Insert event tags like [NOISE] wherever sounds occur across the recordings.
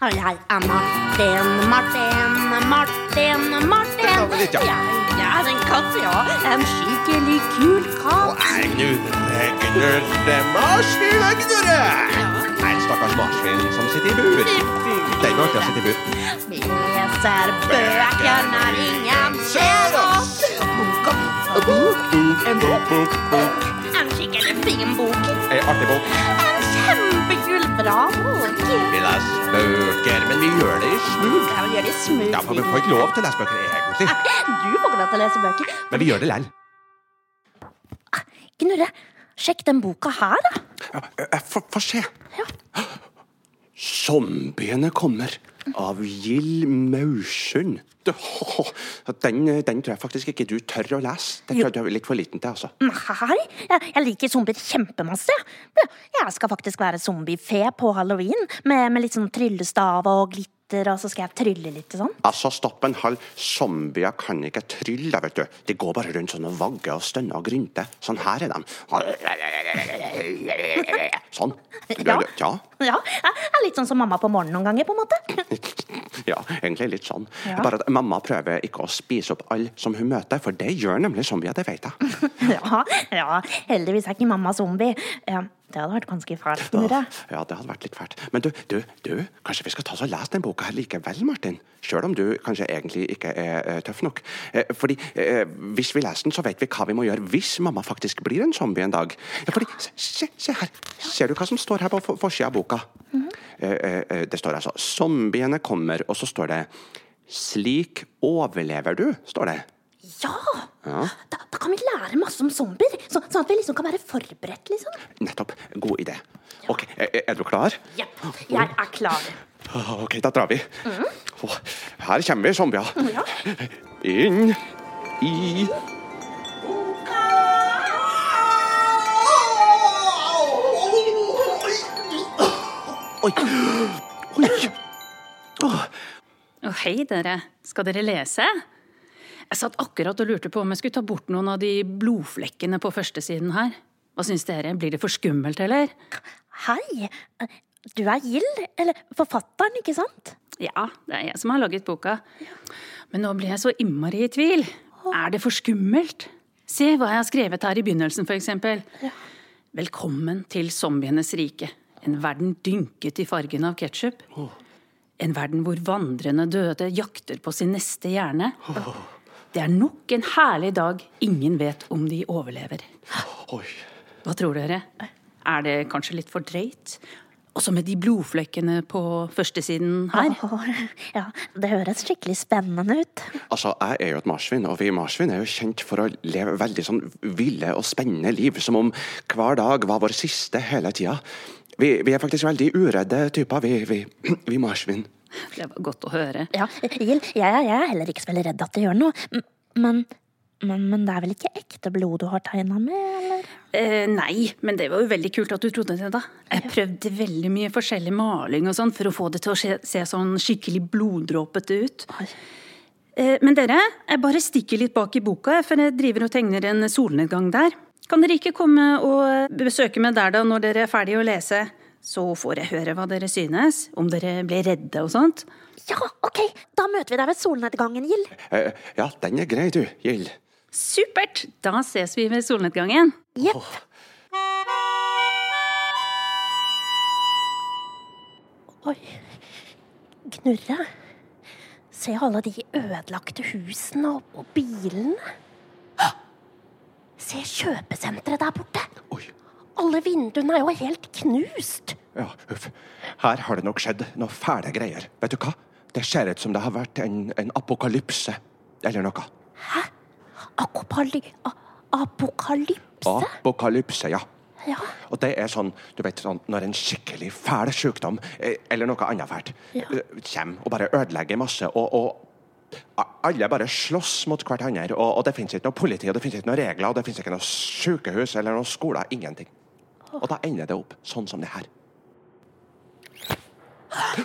Og jeg er Martin, Martin, Martin, Martin. Litt, ja. Jeg er en katt, ja. En skikkelig kul katt. Jeg gnurre, gnurre, marsvin, jeg En stakkars marsvin som sitter i bur. Det er ikke artig å sitte i bur. Vi leser bøker når ingen ser oss. Bok og bok, en bok. En skikkelig fin bok. En artig bok. En kjempekul, bra bok. Vi leser bøker, men vi gjør det i smug. Ja, vi gjør det smooth. Ja, for vi får ikke lov til å lese bøker, egentlig. [LAUGHS] Du får ikke lov til å lese bøker. Men vi gjør det likevel. Gnurre, sjekk den boka her, da. Ja, eh, Få se. se. [GASPS] Zombiene kommer av Gild Maursund. Den, den tror jeg faktisk ikke du tør å lese. Den tror jeg du er litt for liten til, altså. Nei, jeg, jeg liker zombier kjempemasse. jeg. Jeg skal faktisk være zombiefe på halloween, med, med litt sånn tryllestav og glitter, og så skal jeg trylle litt og sånn. Altså, stopp en halv. Zombier kan ikke trylle, vet du. De går bare rundt sånn og vagger og stønner og grynter. Sånn her er de. Sånn. Ja. Ja. Ja, jeg er litt sånn som mamma på morgenen noen ganger, på en måte. [LAUGHS] ja, egentlig litt sånn. Ja. Bare at mamma prøver ikke å spise opp alle som hun møter, for det gjør nemlig zombier, det vet jeg. [LAUGHS] Ja, ja, heldigvis er ikke mamma zombie. Ja, det hadde vært ganske fælt. Gnurre. Ja, det hadde vært litt fælt. Men du, du, du, kanskje vi skal ta oss og lese den boka her likevel, Martin? Sjøl om du kanskje egentlig ikke er eh, tøff nok. Eh, fordi eh, hvis vi leser den, så vet vi hva vi må gjøre hvis mamma faktisk blir en zombie en dag. Ja, fordi, se, se, her. Ser du hva som står her på for- forsida av boka? Eh, eh, eh, det står altså 'Zombiene kommer', og så står det 'Slik overlever du', står det. Ja! Da, da kan vi lære masse om zombier, så, sånn at vi liksom kan være forberedt, liksom. Nettopp. God idé. Ok, er, er du klar? Ja, jeg er klar. Ah, Ok, da drar vi. Åh, Her kommer vi, zombier. Ja. Inn i Oi. Oi. Oh. Å, hei, dere. Skal dere lese? Jeg satt akkurat og lurte på om jeg skulle ta bort noen av de blodflekkene på førstesiden her. Hva syns dere? Blir det for skummelt, eller? Hei, du er Gild, eller forfatteren, ikke sant? Ja, det er jeg som har laget boka. Men nå blir jeg så innmari i tvil. Er det for skummelt? Se hva jeg har skrevet her i begynnelsen, for eksempel. Velkommen til zombienes rike. En verden dynket i fargen av ketsjup. En verden hvor vandrende døde jakter på sin neste hjerne. Det er nok en herlig dag ingen vet om de overlever. Oi. Hva tror dere? Er det kanskje litt for drøyt? Også med de blodflekkene på førstesiden her. Oh, ja, det høres skikkelig spennende ut. Altså, Jeg er jo et marsvin, og vi marsvin er jo kjent for å leve veldig sånn ville og spennende liv. Som om hver dag var vår siste hele tida. Vi, vi er faktisk veldig uredde typer, vi, vi, [CLEARS THROAT] vi marsvin. Det var godt å høre. Ja, Gild, jeg, jeg er heller ikke så veldig redd at det gjør noe. Men, men, men det er vel ikke ekte blod du har tegna med, eller? Eh, nei, men det var jo veldig kult at du trodde det, da. Jeg prøvde veldig mye forskjellig maling og sånn for å få det til å se, se sånn skikkelig bloddråpete ut. Oi. men dere, jeg bare stikker litt bak i boka, for jeg driver og tegner en solnedgang der. Kan dere ikke komme og besøke meg der da når dere er ferdige å lese? Så får jeg høre hva dere synes, om dere blir redde og sånt. Ja, ok, da møter vi deg ved solnedgangen, Gild. Uh, ja, den er grei, du, Gild. Supert! Da ses vi ved solnedgangen. Jepp. Oi, Gnurre. Se alle de ødelagte husene og, og bilene. Se kjøpesenteret der borte. Alle vinduene er jo helt knust. Ja, uff. Her har det nok skjedd noe fæle greier. Vet du hva? Det ser ut som det har vært en, en apokalypse. Eller noe. Hæ? A apokalypse? Apokalypse, ja. Ja. Og det er sånn, du vet, sånn når en skikkelig fæl sykdom, eh, eller noe annet fælt, Ja. eh, kommer og bare ødelegger masse, og, og alle bare slåss mot hverandre, og, og det finnes ikke noe politi, og det finnes ikke noen regler, og det finnes ikke noe sykehus eller noen skoler, ingenting. Og da ender det opp sånn som det her.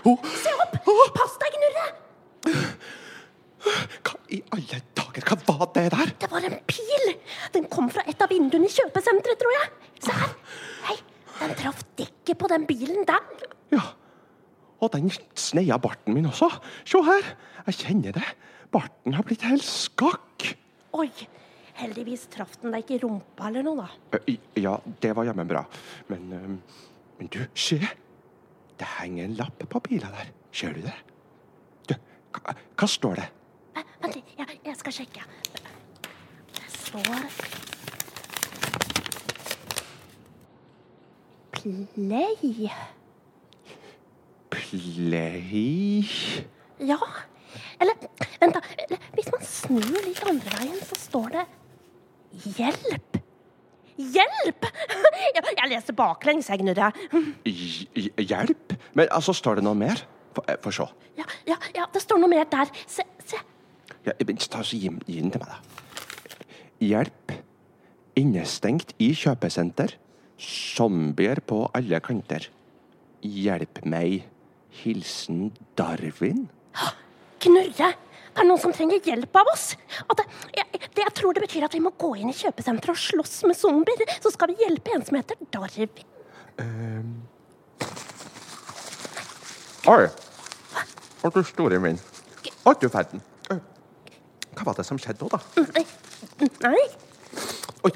Oh, [GASPS] Se opp! Pass deg, Gnurre! [GASPS] hva i alle dager, hva var det der? Det var en pil! Den kom fra et av vinduene i kjøpesenteret, tror jeg. Se her. Hei, den traff dekket på den bilen der. Ja. Og den sneia barten min også. Se her, jeg kjenner det. Barten har blitt helt skakk. Oi, heldigvis traff den deg ikke i rumpa eller noe, da. Eh, Ja, det var jammen bra. Men, eh, men du, se. Det henger en lapp på pila der. Ser du det? Du, hva, hva står det? Eh, Vent litt, jeg, jeg skal sjekke. Det står Play. Play Ja. Eller vent, da. Hvis man snur litt andre veien, så står det Hjelp! Hjelp! [LAUGHS] Jeg, leser baklengs, jeg, hj- Hjelp? Men altså, står det noe mer? Få eh, se. Ja, ja, ja, det står noe mer der. Se, se. Ja, ta, så gi den til meg, da. Hjelp. Innestengt i kjøpesenter. Zombier på alle kanter. Hjelp meg. Hilsen Darwin. Knurre! Det er noen som trenger hjelp av oss. Det, jeg, det, jeg tror det betyr at vi må gå inn i kjøpesenteret og slåss med zombier. Så skal vi hjelpe en som heter Darwin. Oi! Å, du store min. Å, du verden. Eh, Hva var det som skjedde da? Nei. Nei. Oi,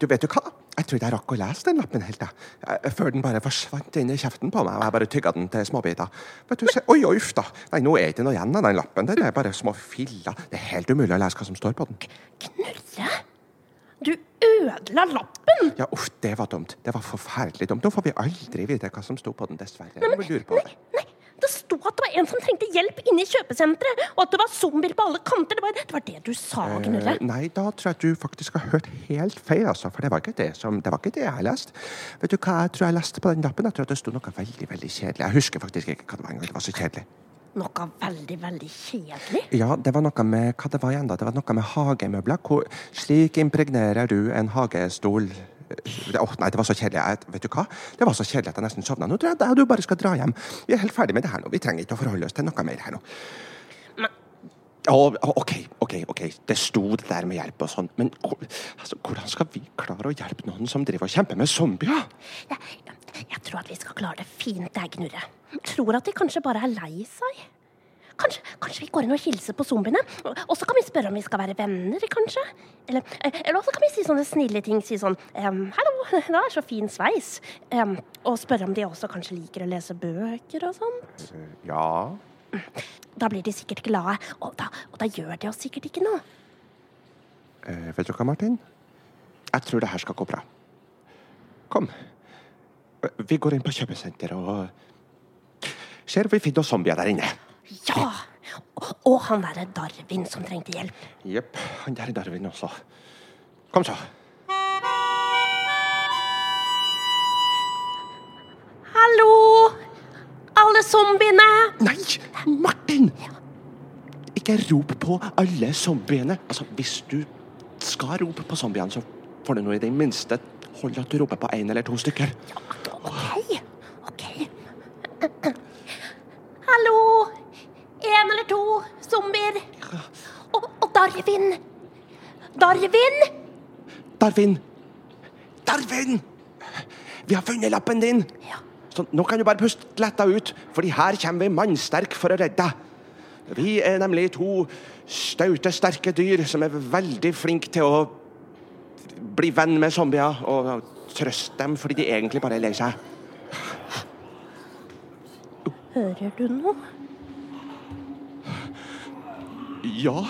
du vet jo hva? Jeg trodde jeg rakk å lese den lappen helt, jeg. Eh, Før den bare forsvant inn i kjeften på meg, og jeg bare tygga den til småbiter. Vet du, se, oi, oi, uff da. Nei, nå er det ikke noe igjen av den lappen. Det er bare små filler. Det er helt umulig å lese hva som står på den. Knurre? Du ødela lappen! Ja, uff, det var dumt. Det var forferdelig dumt. Nå får vi aldri vite hva som sto på den, dessverre. Men, men, men. Det. Sto at det var en som trengte hjelp inne i kjøpesenteret, og at det var zombier på alle kanter. Det var det, var det du sa, Gnurre. Eh, Nei, da tror jeg at du faktisk har hørt helt feil, altså. For det var ikke det som Det var ikke det jeg leste. Vet du hva jeg tror jeg leste på den lappen? Jeg tror at det sto noe veldig, veldig kjedelig. Jeg husker faktisk ikke hva det var engang. Det var så kjedelig. Noe veldig, veldig kjedelig. Ja, det var noe med Hva det var igjen, da? Det var noe med hagemøbler. Hvor, slik impregnerer du en hagestol Åh, nei, det var så kjedelig. Jeg, vet du hva? Det var så kjedelig at jeg nesten sovna. Nå tror jeg at du bare skal dra hjem. Vi er helt ferdig med det her nå. Vi trenger ikke å forholde oss til noe mer her nå. Men- Å, OK, OK, ok. Det sto det der med hjelp og sånn, men altså, hvordan skal vi klare å hjelpe noen som driver og kjemper med zombier? Jeg, jeg tror at vi skal klare det fint, jeg, Gnurre. Tror at de kanskje bare er lei seg. Kanskje, kanskje vi går inn og hilser på zombiene? Og så kan vi spørre om vi skal være venner, kanskje? Eller, eh, eller også kan vi si sånne snille ting. Si sånn ehm, 'Hallo, [LAUGHS] det er så fin sveis.' Ehm, og spørre om de også kanskje liker å lese bøker og sånt. Ja Da blir de sikkert glade, og da, og da gjør de oss sikkert ikke noe. eh, Vet du hva, Martin? Jeg tror det her skal gå bra. Kom. Vi går inn på kjøpesenteret og ser om vi finner noen zombier der inne. Ja! Og, han derre Darwin som trengte hjelp. Jepp. Han der er Darwin også. Kom så. Hallo! Alle zombiene! Nei, Martin! Ikke rop på alle zombiene. Altså, Hvis du skal rope på zombiene, så får du nå i det minste holde at du roper på én eller to stykker. OK. OK. Hallo! En eller to zombier. Og, og Darwin. Darwin! Darwin! Darwin! Vi har funnet lappen din! Ja. Så nå kan du bare puste letta ut, fordi her kommer vi mannsterk for å redde deg. Vi er nemlig to staute, sterke dyr som er veldig flinke til å bli venn med zombier og trøste dem fordi de egentlig bare er lei seg. Hører du noe? Ja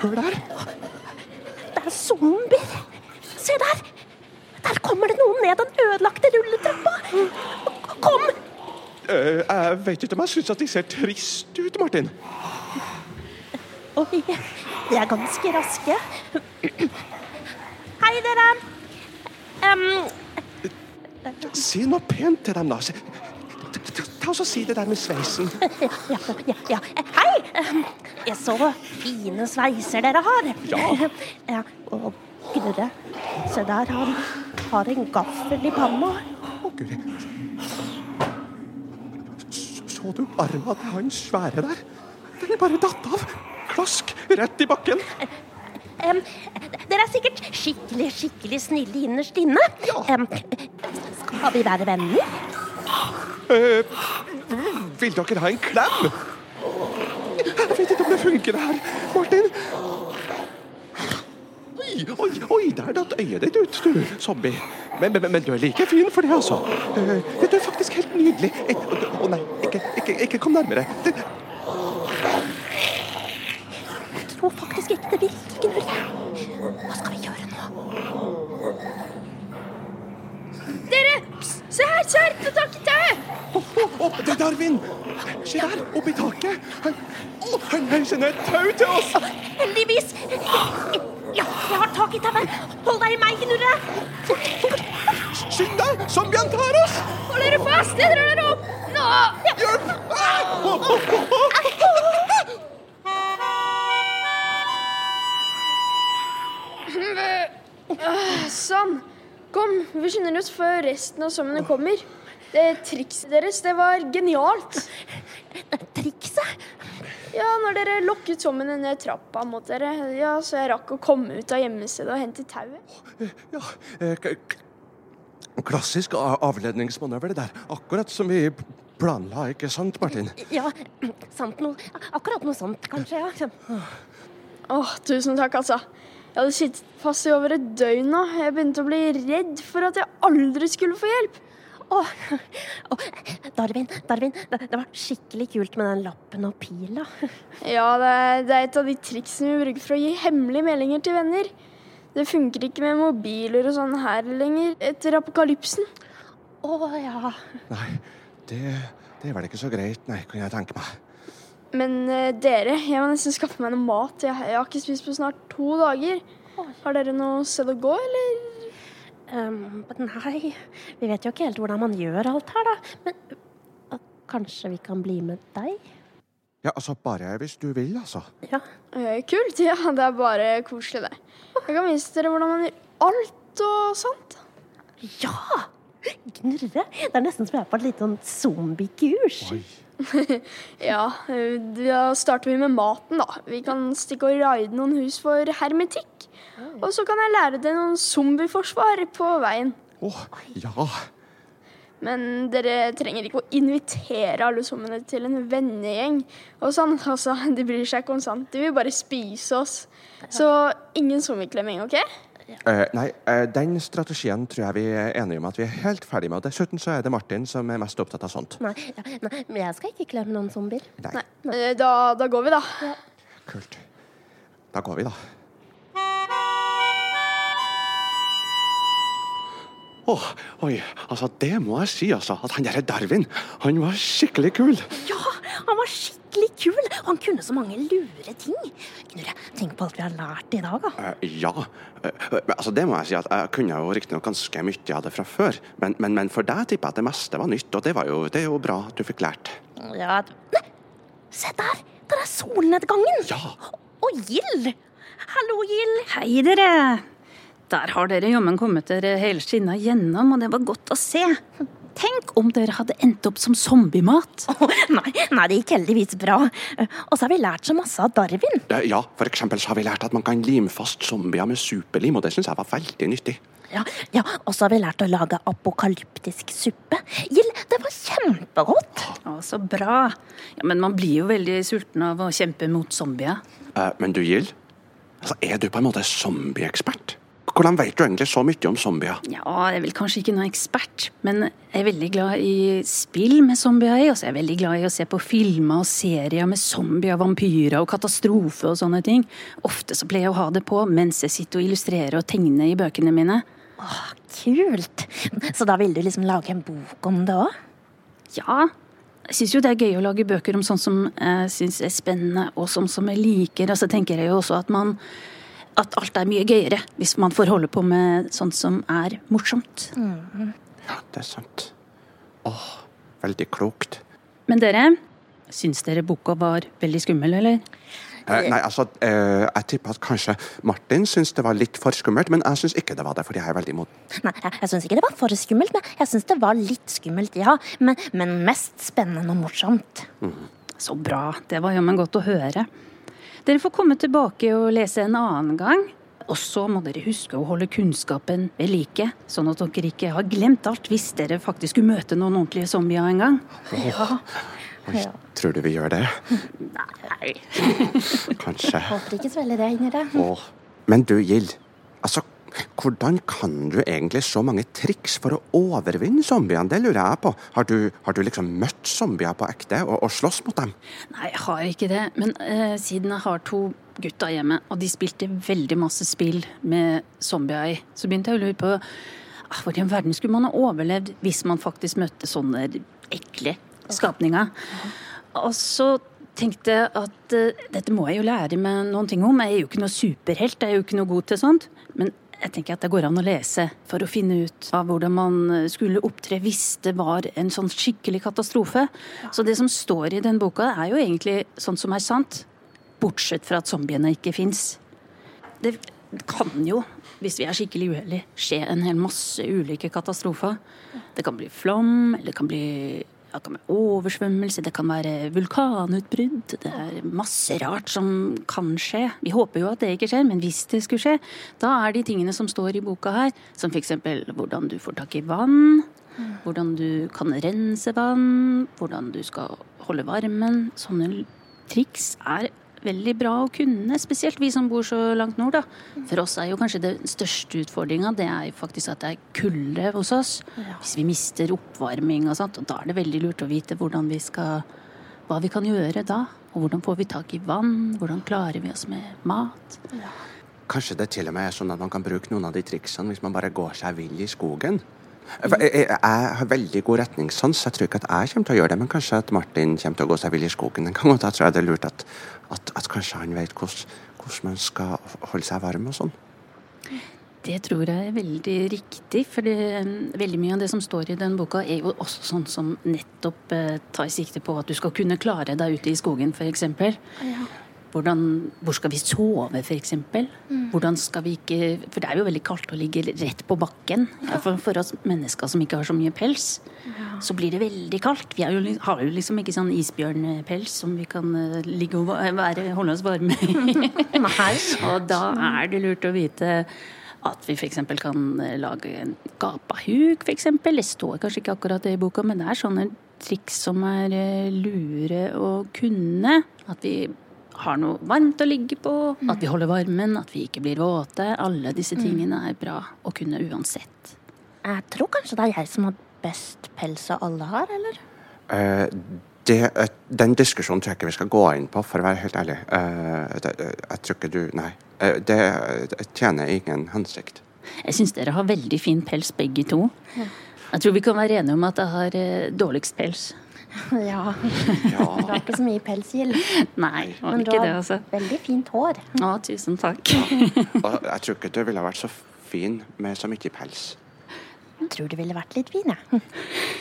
Hør der! Det er zombier. Se der! Der kommer det noen ned den ødelagte rulletrappa. Kom! Uh, jeg vet ikke om jeg syns at de ser trist ut, Martin. Oi, de er ganske raske. Hei, dere. Um. Si noe pent til dem, da. Ta, Ta oss og Si det der med sveisen. ja, ja, ja, ja. Hei! Så fine sveiser dere har. Ja. [LAUGHS] ja og Gnurre, se der, han har en gaffel i panna. Å, Guri. Så, så du arma til han svære der? Den er bare datt av. Klask, rett i bakken. Um, dere er sikkert skikkelig, skikkelig snille innerst inne. Ja. Um, skal vi være venner? Uh, vil dere ha en klem? Jeg vet ikke om det funker, det her. Martin? Oi, oi, oi, der datt øyet ditt ut, du, zombie. Men, men, men du er like fin for det, altså. Eh, Du er faktisk helt nydelig. Å Å nei, ikke, ikke, ikke kom nærmere. Det, Jeg tror faktisk ikke det virker. Hva skal vi gjøre nå? Dere! Se her, se! Ta tak i tauet! Å, å, det er Darwin! Se der, oppe i taket. Han, han heiser ned et tau til oss. Heldigvis. Ja, jeg har tak i tauet. Hold deg i meg, Gnurre. Skynd deg, zombien tar oss! Hold dere fast! Jeg drar dere opp! Nå! Hjelp! Ah! Oh, oh. Sånn. Kom, vi skynder oss før resten av sommeren kommer. Det trikset deres, det var genialt. Trikset? Ja, når dere lokket sommene ned trappa mot dere, ja, så jeg rakk å komme ut av gjemmestedet og hente tauet. Ja, eh, k- k- klassisk avledningsmanøver, det der. Akkurat som vi planla, ikke sant, Martin? Ja, sant noe. Akkurat noe sånt, kanskje. ja. Åh, tusen takk, altså. Jeg hadde sittet fast i over et døgn nå. Jeg begynte å bli redd for at jeg aldri skulle få hjelp. Åh, oh, Darwin, Darwin, det, det var skikkelig kult med den lappen og pila. Ja, det er, det er et av de triksene vi bruker for å gi hemmelige meldinger til venner. Det funker ikke med mobiler og sånn her lenger etter apokalypsen. Å ja. Nei, det, det var vel ikke så greit, nei, kan jeg tenke meg. Men uh, dere, jeg må nesten skaffe meg noe mat. Jeg, jeg har ikke spist på snart to dager. Har dere noe sted å gå, eller? Um, nei, vi vet jo ikke helt hvordan man gjør alt her, da. Men uh, kanskje vi kan bli med deg? Ja, altså, bare hvis du vil, altså. Ja. Eh, kult. Ja, det er bare koselig, det. Jeg kan vise dere hvordan man gjør alt og sånt. Ja! Gnurre. Det er nesten som jeg er på et lite sånn zombiekurs. [LAUGHS] Ja, eh, da starter vi med maten, da. Vi kan stikke og raide noen hus for hermetikk. Og så kan jeg lære deg noen zombieforsvar på veien. Å, ja. Men dere trenger ikke å invitere alle zombiene til en vennegjeng. Og sånn, altså, De bryr seg sånt. De vil bare spise oss. Så ingen zombieklemming, OK? Uh, nei, uh, den strategien tror jeg vi er enige om at vi er helt ferdig med. Dessuten så er det Martin som er mest opptatt av sånt. Nei, ja, nei, men jeg skal ikke klemme noen zombier. Nei, Eh, Da, da går vi, da. kult. Da går vi, da. Åh, oi, altså det må jeg si, altså. At han derre Darwin, han var skikkelig kul. Ja, han var skikkelig kul, og han kunne så mange lure ting. Knurre, tenk på alt vi har lært i dag, da. Uh, ja. Uh, altså det må jeg si at jeg kunne jo riktignok ganske mye av det fra før. Men, men, men for deg tipper jeg at det meste var nytt, og det, var jo, det er jo bra at du fikk lært. Ja, Nei, se der! Der er solnedgangen! Ja. Og Gild! Hallo, Gild. Hei, dere! Der har dere jammen kommet dere helskinna gjennom, og det var godt å se. Tenk om dere hadde endt opp som zombiemat. [LAUGHS] Oh, nei, nei, det gikk heldigvis bra. Og så har vi lært så masse av Darwin. Ja, for eksempel så har vi lært at man kan lime fast zombier med superlim, og det syns jeg var veldig nyttig. Ja, ja, Og så har vi lært å lage apokalyptisk suppe. Gild, det var kjempegodt. Å, så bra. Ja, Men man blir jo veldig sulten av å kjempe mot zombier. Eh, men du, Gild, altså, er du på en måte zombieekspert? Hvordan vet du egentlig så mye om zombier? Ja, jeg er vel kanskje ikke noen ekspert, men jeg er veldig glad i spill med zombier og så er jeg veldig glad i å se på filmer og serier med zombier, vampyrer og katastrofer og sånne ting. Ofte så pleier jeg å ha det på mens jeg sitter og illustrerer og tegner i bøkene mine. Åh, kult. Så da vil du liksom lage en bok om det òg? Ja, jeg syns jo det er gøy å lage bøker om sånn som jeg syns er spennende, og sånn som jeg liker. Og så tenker jeg jo også at man at alt er mye gøyere hvis man får holde på med sånt som er morsomt. Ja, det er sant. Åh, veldig klokt. Men dere, syns dere boka var veldig skummel, eller? Eh, nei, altså, eh, jeg tipper at kanskje Martin syns det var litt for skummelt, men jeg syns ikke det var det, fordi jeg er veldig imot. Nei, jeg, jeg syns ikke det var for skummelt, men jeg syns det var litt skummelt, ja. Men, men mest spennende og morsomt. Så bra. Det var jammen godt å høre. Dere får komme tilbake og lese en annen gang. Og så må dere huske å holde kunnskapen ved like, sånn at dere ikke har glemt alt hvis dere faktisk skulle møte noen ordentlige zombier en gang. Oi, Tror du vi gjør det? Nei. Kanskje. Jeg Håper ikke svelge det inni det. Åh. Men du, Gild. Altså, hvordan kan du egentlig så mange triks for å overvinne zombiene? Det lurer jeg på. Har du, har du liksom møtt zombier på ekte og, og slåss mot dem? Nei, jeg har ikke det. Men eh, siden jeg har to gutta hjemme, og de spilte veldig masse spill med zombier i, så begynte jeg å lure på ah, hvor i en verden skulle man ha overlevd hvis man faktisk møtte sånne ekle skapninger. Og så tenkte jeg at uh, dette må jeg jo lære meg noen ting om. Jeg er jo ikke noe superhelt, jeg er jo ikke noe god til sånt. Men jeg tenker at det går an å lese for å finne ut av hvordan man eh, skulle opptre hvis det var en sånn skikkelig katastrofe. Så det som står i den boka, er jo egentlig sånn som er sant. Bortsett fra at zombiene ikke fins. Det kan jo, hvis vi er skikkelig uheldige, skje en hel masse ulike katastrofer. Det kan bli flom, eller det kan bli det kan være oversvømmelse, det kan være vulkanutbrudd. Det er masse rart som kan skje. Vi håper jo at det ikke skjer, men hvis det skulle skje, da er de tingene som står i boka her, som f.eks. hvordan du får tak i vann, hvordan du kan rense vann, hvordan du skal holde varmen. Sånne triks er veldig bra å kunne, spesielt vi som bor så langt nord. da. For oss er jo kanskje den største utfordringa det er jo faktisk at det er kulde hos oss. Hvis vi mister oppvarming og sånt, og da er det veldig lurt å vite hvordan vi skal hva vi kan gjøre da. Og hvordan får vi tak i vann? Hvordan klarer vi oss med mat? Kanskje det til og med er sånn at man kan bruke noen av de triksene hvis man bare går seg vill i skogen? Jeg, jeg, jeg har veldig god retningssans, jeg tror ikke at jeg kommer til å gjøre det. Men kanskje at Martin kommer til å gå seg vill i skogen en gang. Og da tror jeg det er lurt at, at, at kanskje han vet hvordan, hvordan man skal holde seg varm og sånn. Det tror jeg er veldig riktig, for det, veldig mye av det som står i den boka, er jo også sånn som nettopp eh, tar sikte på at du skal kunne klare deg ute i skogen, f.eks. Hvordan, hvor skal vi sove, f.eks.? Hvordan skal vi ikke For det er jo veldig kaldt å ligge rett på bakken. Ja, for, for oss mennesker som ikke har så mye pels, så blir det veldig kaldt. Vi jo, har jo liksom ikke sånn isbjørnpels som vi kan eh, ligge og være, holde oss varme i. [LAUGHS] Og da er det lurt å vite at vi f.eks. kan eh, lage en gapahuk, f.eks. Det står kanskje ikke akkurat det i boka, men det er sånne triks som er eh, lure å kunne. At vi har noe varmt å ligge på, at vi holder varmen, at vi ikke blir våte. Alle disse tingene er bra å kunne uansett. Jeg tror kanskje det er jeg som har best pels av alle her, eller? Uh, det, eh, den diskusjonen tror jeg ikke vi skal gå inn på, for å være helt ærlig. Eh, det, jeg tror ikke du Nei. Eh, det, det tjener ingen hensikt. Jeg syns dere har veldig fin pels begge to. Jeg tror vi kan være enige om at jeg har dårligst pels. [LAUGHS] Ja. Du har ikke så mye pelsgild. Nei, var Men ikke det, har altså. veldig fint hår. Å, tusen takk. [LAUGHS] Og jeg tror ikke du ville vært så fin med så mye pels. Jeg tror du ville vært litt fin, jeg.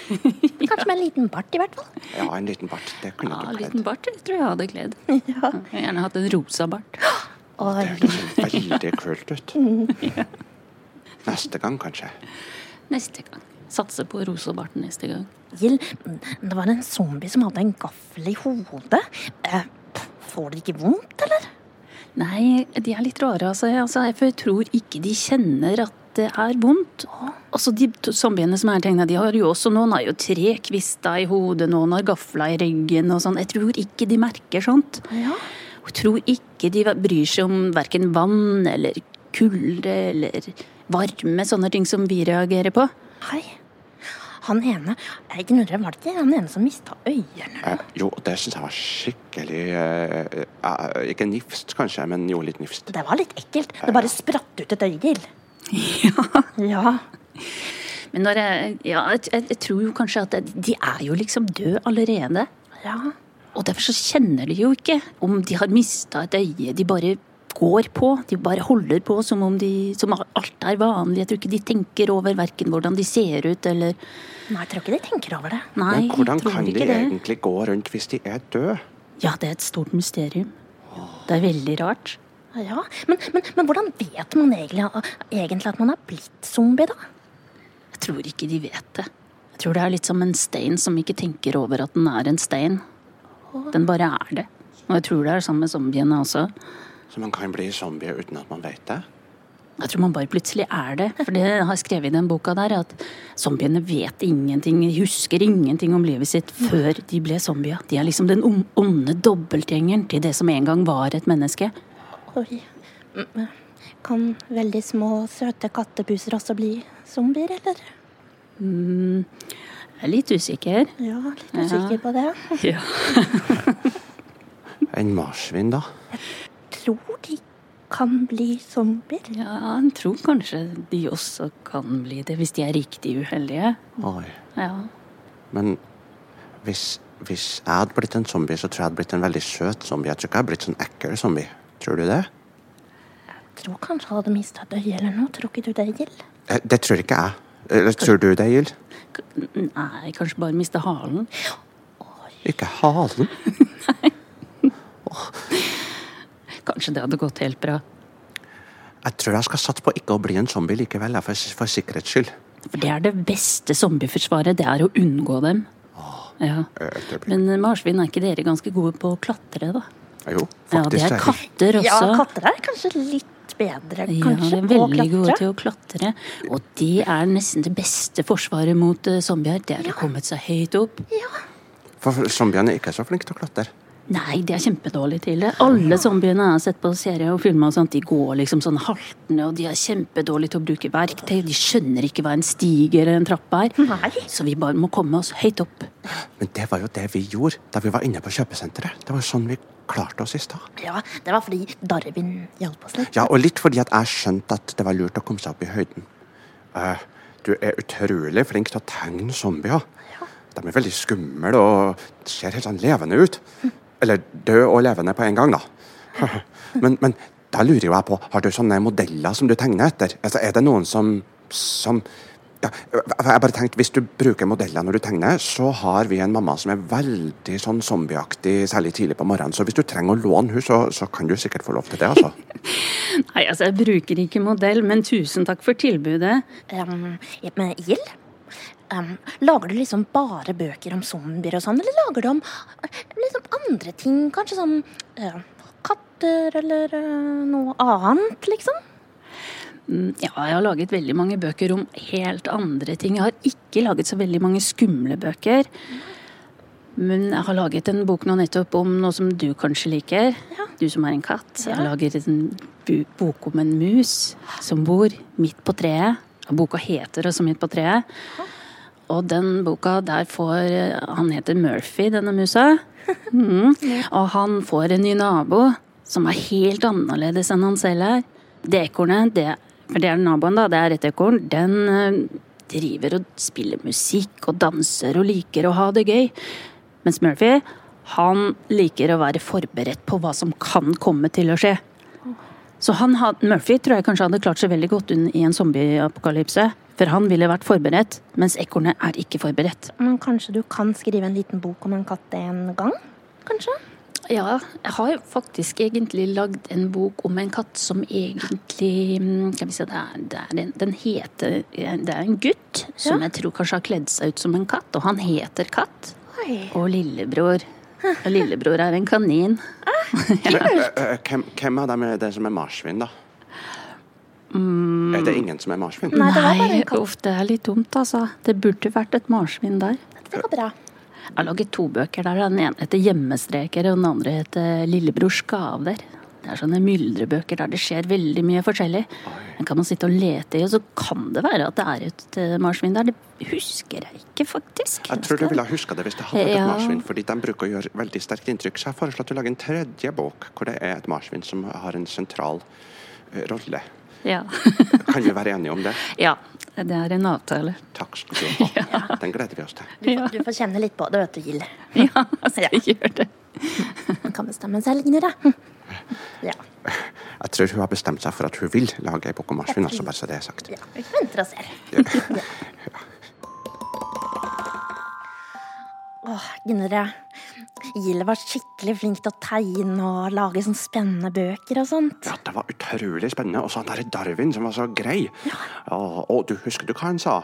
[LAUGHS] Kanskje med en liten bart, i hvert fall. Ja, en liten bart. Det kunne Ja, du kledd. liten bart det tror jeg hadde kledd. Jeg har gjerne hatt en rosa bart. [GASPS] Oi. Det høres veldig kult ut. Neste gang, kanskje. Neste gang. Satse på rosebarten neste gang. Gild, det var en zombie som hadde en gaffel i hodet. Eh, får dere ikke vondt, eller? Nei, de er litt rare, altså. altså. Jeg tror ikke de kjenner at det er vondt. Altså, De zombiene som er tegna, de har jo også Noen har jo tre kvister i hodet, noen har gafla i ryggen og sånn. Jeg tror ikke de merker sånt. Ja. Jeg tror ikke de bryr seg om verken vann eller kulde eller varme, sånne ting som vi reagerer på. Hei. Han ene Jeg ignorerer, var det ikke han ene som mista øynene? Eh, jo, det syns jeg var skikkelig eh, eh, Ikke nifst, kanskje, men jo litt nifst. Det var litt ekkelt. Det bare spratt ut et øye, Gild. [LAUGHS] Ja. Ja. Men når jeg, ja, jeg, jeg, jeg tror jo kanskje at de er jo liksom døde allerede. Ja. Og derfor så kjenner de jo ikke om de har mista et øye. De bare går på. De bare holder på som om de, som alt er vanlig. Jeg tror ikke de tenker over verken hvordan de ser ut eller Nei, jeg tror ikke de tenker over det. Nei, Men hvordan kan de egentlig det. gå rundt hvis de er døde? Ja, det er et stort mysterium. Det er veldig rart. Ja, Men, men, men hvordan vet man egentlig, egentlig at man er blitt zombie, da? Jeg tror ikke de vet det. Jeg tror det er litt som en stein som ikke tenker over at den er en stein. Den bare er det. Og jeg tror det er sammen med zombiene også. Så man kan bli zombie uten at man vet det? Jeg tror man bare plutselig er det. For det har jeg skrevet i den boka der, at zombiene vet ingenting, husker ingenting om livet sitt før de ble zombier. De er liksom den onde dobbeltgjengeren til det som en gang var et menneske. Oi. Mm, Kan veldig små, søte kattepuser også bli zombier, eller? Jeg er litt usikker. Ja, litt usikker på det. [LAUGHS] Ja. En marsvin, da? Tror de kan bli zombier. ja, jeg tror kanskje de også kan bli det, hvis de er riktig uheldige. Oi. Ja. Men hvis, hvis jeg hadde blitt en zombie, så tror jeg jeg hadde blitt en veldig søt zombie. Jeg tror ikke jeg hadde blitt sånn ekkel zombie. Tror du det? Jeg Tror kanskje jeg hadde mista et øye eller noe. Tror ikke du det, Gild? Eh, Det tror ikke jeg. Eller tror du det, Gild? Nei, kanskje bare miste halen. Ikke halen? [LAUGHS] Kanskje det hadde gått helt bra. Jeg tror jeg skal satse på ikke å bli en zombie likevel, for, for sikkerhets skyld. For det er det beste zombieforsvaret, det er å unngå dem. Ja. Eh, det blir- Men marsvin, er ikke dere ganske gode på å klatre, da? Jo, Ja, det er er katter også. Ja, katter er kanskje litt bedre. Ja, Kanskje er på å veldig gode til å klatre. Og de er nesten det beste forsvaret mot eh, zombier. Det er å komme seg høyt opp. Ja. For zombiene er ikke så flinke til å klatre. Nei, de er kjempedårlige til det. Alle zombiene jeg har sett på serier og filmer, og sånt, de går liksom sånn haltende, og de er kjempedårlige til å bruke verktøy. De skjønner ikke hva en stige eller en trapp er. Nei. Så vi bare må komme oss høyt opp. Men det var jo det vi gjorde da vi var inne på kjøpesenteret. Det var sånn vi klarte oss i stad. Ja, det var fordi Darwin hjalp oss litt. Ja, og litt fordi at jeg skjønte at det var lurt å komme seg opp i høyden. Uh, du er utrolig flink til å tegne zombier. De er veldig skumle og ser helt sånn levende ut. Eller død og levende på en gang, da. [LAUGHS] Men, men da lurer jo jeg på, har du sånne modeller som du tegner etter? Altså, er det noen som, som ja, jeg bare tenkte, Hvis du bruker modeller når du tegner, så har vi en mamma som er veldig sånn zombieaktig, særlig tidlig på morgenen. Så hvis du trenger å låne henne, så, så kan du sikkert få lov til det. altså. [LAUGHS] Nei, altså, jeg bruker ikke modell, men tusen takk for tilbudet. Um, men Gild, um, lager du liksom bare bøker om zombier og sånn, eller lager du om eh, liksom andre ting? Kanskje sånn uh, katter eller uh, noe annet, liksom? Mm, Ja, jeg har laget veldig mange bøker om helt andre ting. Jeg har ikke laget så veldig mange skumle bøker. Men jeg har laget en bok nå nettopp om noe som du kanskje liker. Du som er en katt. Jeg har laget en bok om en mus som bor midt på treet. Boka heter også Midt på treet. Og den boka, der får Han heter Murphy, denne musa. Mm. Og han får en ny nabo som er helt annerledes enn han selv er. Det ekornet, for det er naboen, da, det er et ekorn, den eh, driver og spiller musikk og danser og liker å ha det gøy. Mens Murphy, han liker å være forberedt på hva som kan komme til å skje. Så han had, Murphy tror jeg kanskje hadde klart seg veldig godt i en zombieapokalypse. For han ville vært forberedt, mens ekornet er ikke forberedt. Men kanskje du kan skrive en liten bok om en katt en gang? Kanskje? Ja, jeg har faktisk egentlig lagd en bok om en katt som egentlig mm, Skal vi se, det er, det er en, den heter Det er en gutt som jeg tror kanskje har kledd seg ut som en katt, og han heter Katt. Oi. Og lillebror. Og lillebror er en kanin. Ah, [LAUGHS] eh, eh, hvem, hvem av dem er det som er marsvin, da? Er det ingen som er marsvin? Nei, det var bare en katt. uff, det er litt dumt, altså. Det burde vært et marsvin der. Det var bra. Jeg har laget to bøker der. Den ene heter Hjemmestreker, og den andre heter Lillebrors gaver. Det er sånne myldrebøker der det skjer veldig mye forskjellig. Den kan man sitte og lete i, og så kan det være at det er et eh, marsvin der. Det husker jeg ikke, faktisk. Jeg tror du ville ha huska det hvis det hadde vært et Ja. marsvin. fordi de bruker å gjøre veldig sterkt inntrykk. Så jeg foreslår at du lager en tredje bok hvor det er et marsvin som har en sentral eh, rolle. Ja. [LAUGHS] Kan vi være enige om det? ja. Det er en avtale. Takk skal du ha. [LAUGHS] Den gleder vi oss til. Du, får- du får kjenne litt på det, vet du, Gild. Ja, jeg skal gjøre det. [LAUGHS] Man kan bestemme selv, Nora. Ja. Jeg tror hun har bestemt seg for at hun vil lage ei bok om marsvin, altså bare så det er sagt. ja. Vi venter og ser. Åh, Gunnar, Gild var skikkelig flink til å tegne og lage sånn spennende bøker og sånt. Ja, det var utrolig spennende. Og så han derre Darwin som var så grei. Ja, og du husker du hva han sa?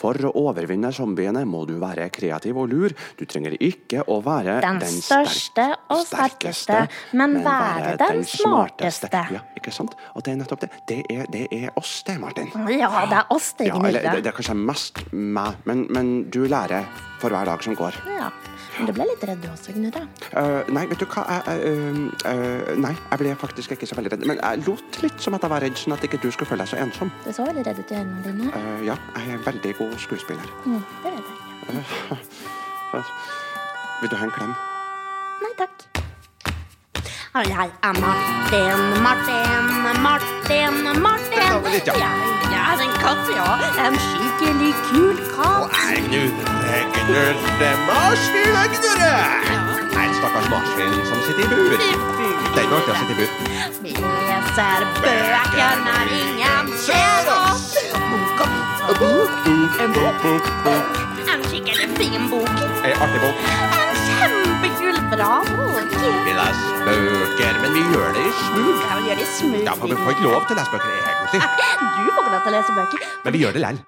For å overvinne zombiene må du være kreativ og lur. Du trenger ikke å være Den den, største og sterkeste, men være den smarteste. Ja, ikke sant? Og det er nettopp det. Det er, det er oss, det, Martin. Ja, det er oss, det, Ja, eller, det, det er kanskje mest meg, men, men du lærer for hver dag som går. Ja. Men du ble litt redd du også, Gnurre. Uh, nei, vet du hva jeg, uh, eh, eh, Nei, jeg ble faktisk ikke så veldig redd. Men jeg lot litt som at jeg var redd, sånn at ikke du skulle føle deg så ensom. Du så veldig redd ut i øynene dine. Eh, ja, jeg er en veldig god skuespiller. Mm, det vet jeg. [LAUGHS] Vil du ha en klem? Nei takk. Jeg er Martin, Martin, Martin, Martin. Jeg er en katt, ja. En skikkelig kul katt. Nei, Gnurre, Gnurre, Gnurre! Nei, stakkars marsvin som sitter i bur. Det er bra å sitte i bur. Vi leser bøker når ingen ser oss. Bok og bok, en bok, bok. En skikkelig fin bok. En artig bok. En kjempekul, bra bok. Vi leser bøker, men vi gjør det i smug. Ja, vi gjør det smooth. Ja, for vi får ikke lov til å lese bøker, egentlig. Du får ikke lov til å lese bøker. Men vi gjør det lell.